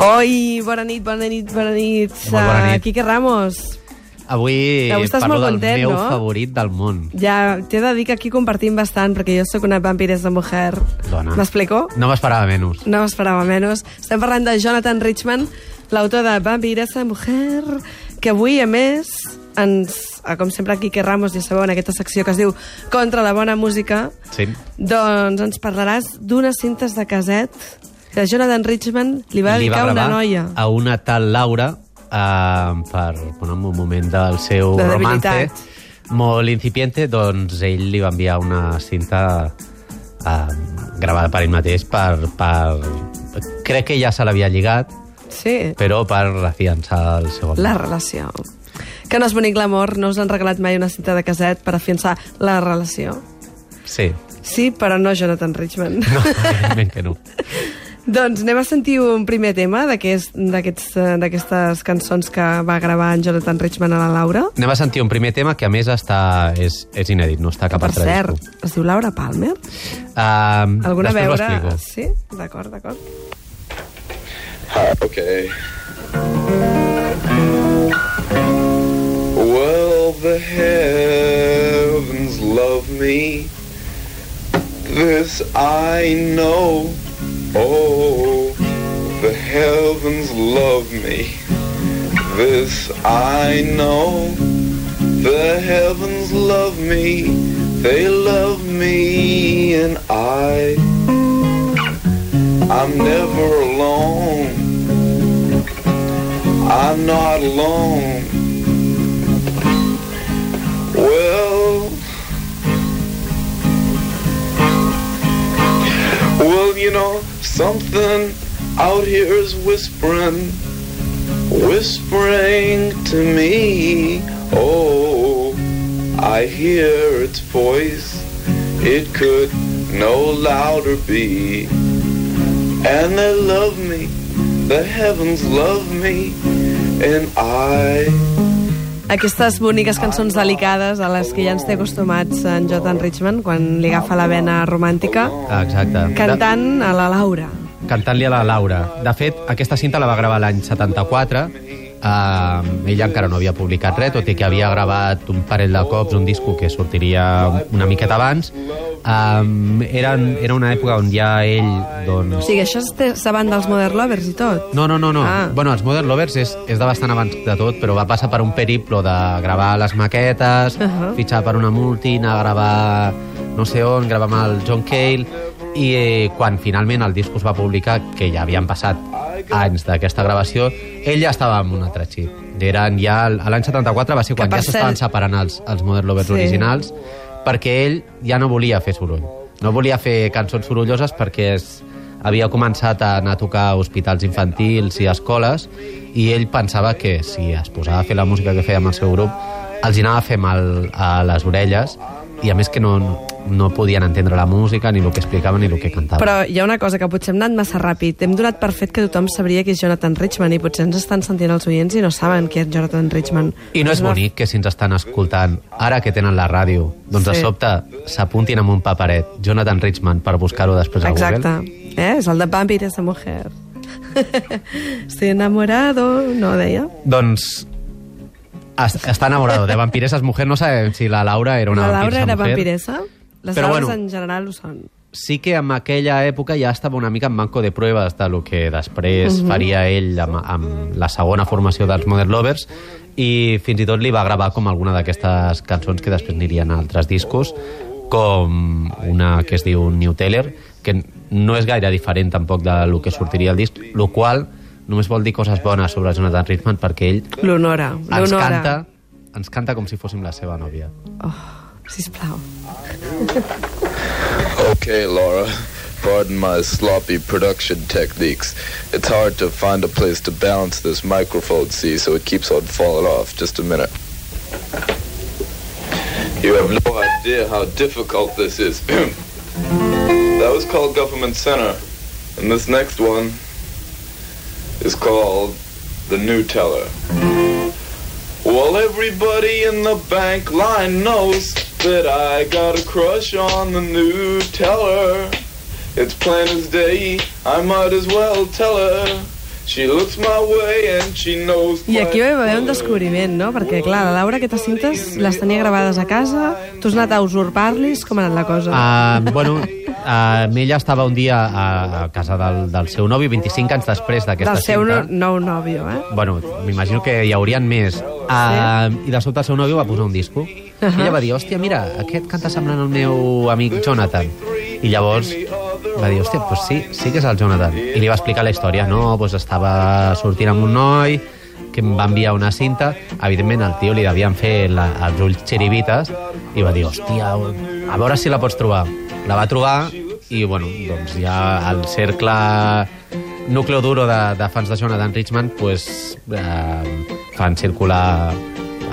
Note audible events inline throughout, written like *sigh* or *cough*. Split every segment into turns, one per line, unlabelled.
Oi, bona nit, bona nit, bona nit.
Molt bona nit.
Uh, Quique Ramos.
Avui,
Avui estàs
parlo
molt
del
content,
meu
no?
favorit del món.
Ja t'he de dir que aquí compartim bastant, perquè jo sóc una vampiresa mujer.
Dona.
M'explico?
No m'esperava menys.
No m'esperava menys. Estem parlant de Jonathan Richman, l'autor de Vampiresa Mujer, que avui, a més, ens, com sempre, Quique Ramos, ja sabeu, en aquesta secció que es diu Contra la bona música,
Sí.
doncs ens parlaràs d'unes cintes de caset que Jonathan Richman li va
Li
dedicar una noia.
a una tal Laura eh, per bueno, en un moment del seu
De
romance
debilitat.
molt incipiente, doncs ell li va enviar una cinta eh, gravada per ell mateix per, per... Crec que ja se l'havia lligat,
Sí,
però per afiançar el seu amor.
la relació. Que no és bonic l'amor, no us han regalat mai una cinta de caset per afiançar la relació.
Sí,
Sí, però no Jonathan Richman.
no, *laughs* evidentment que no.
doncs anem a sentir un primer tema d'aquest- d'aquests, eh, d'aquestes cançons que va gravar en Jonathan Richman a la Laura.
Anem a sentir un primer tema que a més està, és, és inèdit, no està a cap
Per
altre
cert,
disco.
es diu Laura Palmer.
Um,
Alguna
després ho
veure...
explico.
Sí? D'acord, d'acord.
Okay. Well, the heavens love me. This I know. Oh, the heavens love me. This I know. The heavens love me. They love me, and I. I'm never alone. I'm not alone. Well, well, you know, something out here is whispering, whispering to me. Oh, I hear its voice. It could no louder be. And they love me, the heavens love me, and I.
Aquestes boniques cançons delicades a les que ja ens té acostumats en Jonathan Richman quan li agafa la vena romàntica,
Ah, exacte.
cantant a la Laura.
Cantant-li a la Laura. De fet, aquesta cinta la va gravar l'any 74. Uh, ella encara no havia publicat res, tot i que havia gravat un parell de cops un disco que sortiria una miqueta abans. Um, era, era una època on ja ell,
O
doncs...
sigui, això és davant dels Modern Lovers i tot.
No, no, no, no.
Ah.
Bueno, els Modern Lovers és, és de bastant abans de tot, però va passar per un periplo de gravar les maquetes, uh. -huh. fitxar per una multi, anar a gravar no sé on, gravar amb el John Cale, i eh, quan finalment el disc es va publicar, que ja havien passat anys d'aquesta gravació, ell ja estava amb un altre xip. Eren ja, a l'any 74 va ser quan ja s'estaven
cert-
separant els, els Modern Lovers
Sí.
originals, perquè ell ja no volia fer soroll. No volia fer cançons sorolloses perquè es, havia començat a anar a tocar a hospitals infantils i escoles i ell pensava que si es posava a fer la música que feia amb el seu grup els anava a fer mal a les orelles i a més que no, no podien entendre la música, ni el que explicaven, ni el que cantaven.
Però hi ha una cosa, que potser hem anat massa ràpid. Hem donat per fet que tothom sabria qui és Jonathan Richman i potser ens estan sentint els oients i no saben qui és Jonathan Richman.
I no és
una-
bonic que si ens estan escoltant, ara que tenen la ràdio, doncs
Sí.
de sobte s'apuntin amb un paperet Jonathan Richman per buscar-ho després a
Exacte.
Google.
Eh? És el de Vampire esa mujer. *laughs* Estoy enamorado, no deia?
Doncs es- està enamorado de vampiresas mujer. No sabem si la Laura era una
la Laura
vampiresa
era
mujer.
vampiresa? Les
Però
Laures
bueno.
en general ho són.
Sí que en aquella època ja estava una mica en banco de proves de lo que després faria ell amb, amb la segona formació dels Modern Lovers i fins i tot li va gravar com alguna d'aquestes cançons que després anirien a altres discos com una que es diu New Teller que no és gaire diferent tampoc de lo que sortiria al disc, lo qual només vol dir coses bones sobre Jonathan Richman perquè ell
L'honora,
ens canta, ens canta com si fóssim la seva nòvia.
Oh, sisplau.
Okay, Laura. Pardon my sloppy production techniques. It's hard to find a place to balance this microphone, see, so it keeps on falling off. Just a minute. You have no idea how difficult this is. *clears throat* that was called Government Center. And this next one is called The New Teller. Well, everybody in the bank line knows that I got a crush on the new teller. It's plain as day, I might as well tell her. She looks my way and she knows
I aquí va haver un descobriment, no? Perquè, clar, la Laura aquestes cintes les tenia gravades a casa, tu has anat a usurpar-lis, com ha anat la cosa?
Uh, bueno, uh, ella estava un dia a, a casa del, del seu nòvio, 25 anys després d'aquesta
Del seu
cinta.
no, nou nòvio, eh?
Bueno, m'imagino que hi haurien més. Uh, I de sobte el seu nòvio va posar un disco. Uh -huh. I ella va dir, hòstia, mira, aquest canta semblant al meu amic Jonathan. I llavors va dir, hòstia, doncs sí, sí que és el Jonathan. I li va explicar la història. No, doncs estava sortint amb un noi que em va enviar una cinta. Evidentment, al tio li devien fer la, els ulls xiribites i va dir, hòstia, a veure si la pots trobar. La va trobar i, bueno, doncs ja el cercle núcleo duro de, de fans de Jonathan Richman pues, eh, fan circular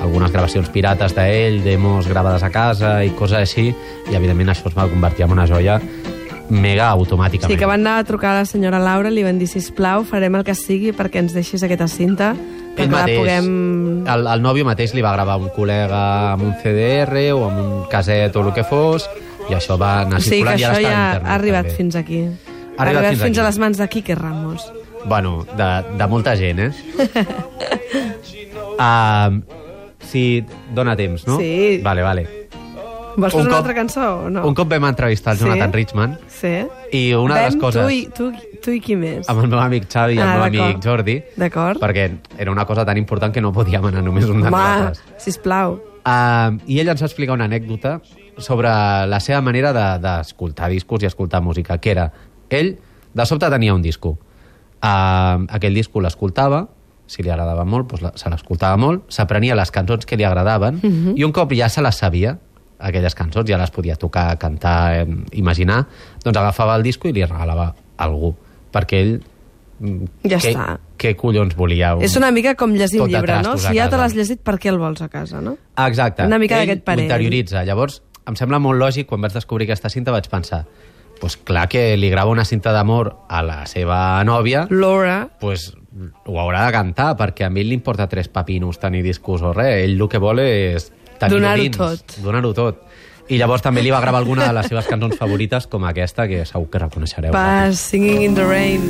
algunes gravacions pirates d'ell, demos gravades a casa i coses així, i evidentment això es va convertir en una joia mega automàticament.
Sí, que van anar a trucar a la senyora Laura, li van dir, sisplau, farem el que sigui perquè ens deixis aquesta cinta,
Ell
perquè la
mateix,
puguem...
el, el nòvio mateix li va gravar un col·lega amb un CDR o amb un caset o el que fos, i això va anar
O sigui
circulant i ara està a
ja
internet.
ha arribat
també.
fins aquí.
Ha arribat fins
fins
aquí.
a les mans de Quique Ramos.
Bueno, de, de molta gent, eh? uh, sí, dona temps, no?
Sí.
Vale, vale.
Vols
Un
una
cop-
altra cançó o no?
Un cop vam entrevistar el
Sí?
Jonathan Richman
Sí?
i una de les
Vam,
coses
Tu i, tu, tu i qui més?
amb el meu amic Xavi i el
Ah,
meu
d'acord.
amic Jordi
D'acord.
perquè era una cosa tan important que no podíem anar només un de
Home,
nosaltres.
sisplau.
Uh, I ell ens va explicar una anècdota sobre la seva manera de- d'escoltar de, discos i escoltar música, que era, ell de sobte tenia un disco. Uh, aquell disco l'escoltava, si li agradava molt, doncs la, se l'escoltava molt, s'aprenia les cançons que li agradaven, i un cop ja se les sabia, aquelles cançons, ja les podia tocar, cantar, eh, imaginar, doncs agafava el disco i li regalava a algú, perquè ell... mm,
Ja
què,
està.
Què collons volia? Un...
És una mica com llegir un llibre, no? Si ja te l'has llegit, per què el vols a casa, no?
Exacte.
Una mica
Ell
d'aquest parer.
ho interioritza. Llavors, em sembla molt lògic, quan vaig descobrir aquesta cinta, vaig pensar pues clar que li grava una cinta d'amor a la seva nòvia,
Laura,
pues ho haurà de cantar, perquè a mi li importa tres papinos tenir discos o res. Ell el que vol és tenir
Donar-ho
dins,
tot.
Donar-ho tot. I llavors també li va gravar alguna de les seves cançons favorites, com aquesta, que segur que reconeixereu.
va Singing in the Rain.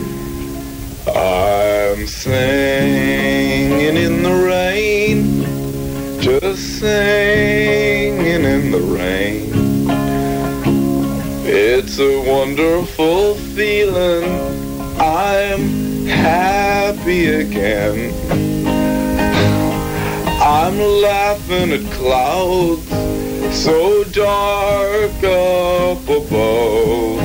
I'm singing in the rain, just singing in the rain. It's a wonderful feeling. I'm happy again. I'm laughing at clouds so dark up above.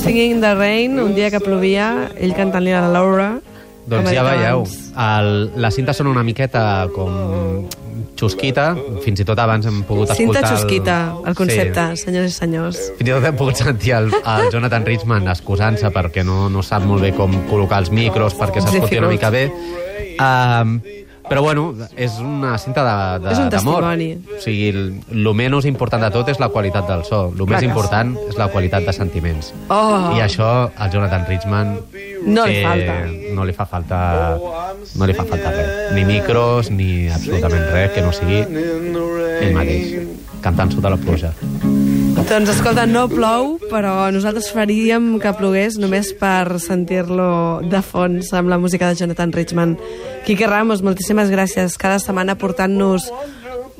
Singing in the Rain, un dia que plovia, ell cantant-li a la Laura.
Doncs ja
dit
veieu, el, la cinta sona una miqueta com xusquita, fins i tot abans hem pogut
Cinta
escoltar...
xusquita, el concepte,
Sí.
senyors i senyors.
Fins i tot hem pogut sentir el, el Jonathan Richman excusant-se perquè no, no sap molt bé com col·locar els micros perquè s'escolti una mica bé. Um, però bueno, és una cinta de- de-
És un testimoni.
O sigui, el, el menys important de tot és la qualitat del so. El
Clar
més important és la qualitat de sentiments.
Oh.
I això al Jonathan Richman
No li
eh,
falta.
No li fa falta no li fa falta res. Ni micros, ni absolutament res que no sigui ell mateix, cantant sota la pluja.
Doncs escolta, no plou, però nosaltres faríem que plogués només per sentir-lo de fons amb la música de Jonathan Richman. Quique Ramos, moltíssimes gràcies cada setmana portant-nos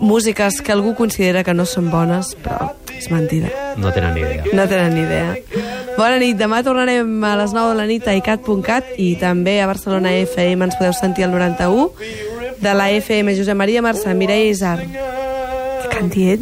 músiques que algú considera que no són bones, però és mentida.
No tenen ni idea.
No tenen ni idea. Bona nit, demà tornarem a les 9 de la nit a icat.cat i també a Barcelona FM ens podeu sentir al 91 de la FM Josep Maria Marçà, Mireia Isar. Que cantiet,